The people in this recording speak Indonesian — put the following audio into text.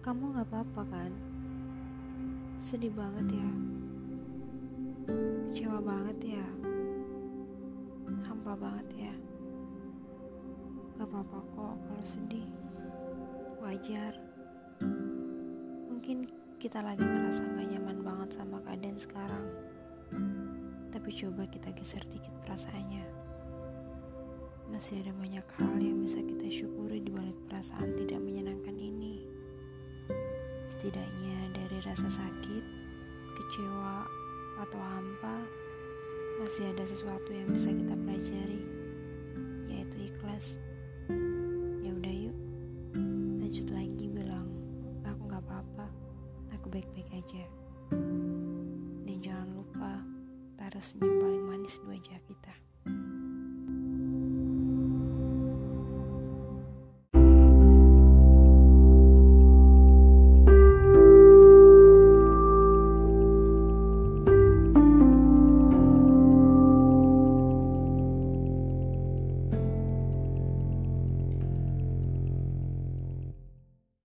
Kamu gak apa-apa kan? Sedih banget ya? Kecewa banget ya? Hampa banget ya? Gak apa-apa kok kalau sedih. Wajar. Mungkin kita lagi ngerasa gak nyaman banget sama keadaan sekarang. Tapi coba kita geser dikit perasaannya. Masih ada banyak hal yang bisa kita syukuri di balik perasaan tidak menyenangkan ini. Setidaknya dari rasa sakit, kecewa, atau hampa, masih ada sesuatu yang bisa kita pelajari, yaitu ikhlas. Ya udah yuk, lanjut lagi bilang, aku gak apa-apa, aku baik-baik aja. Dan jangan lupa taruh senyum paling manis dua jari.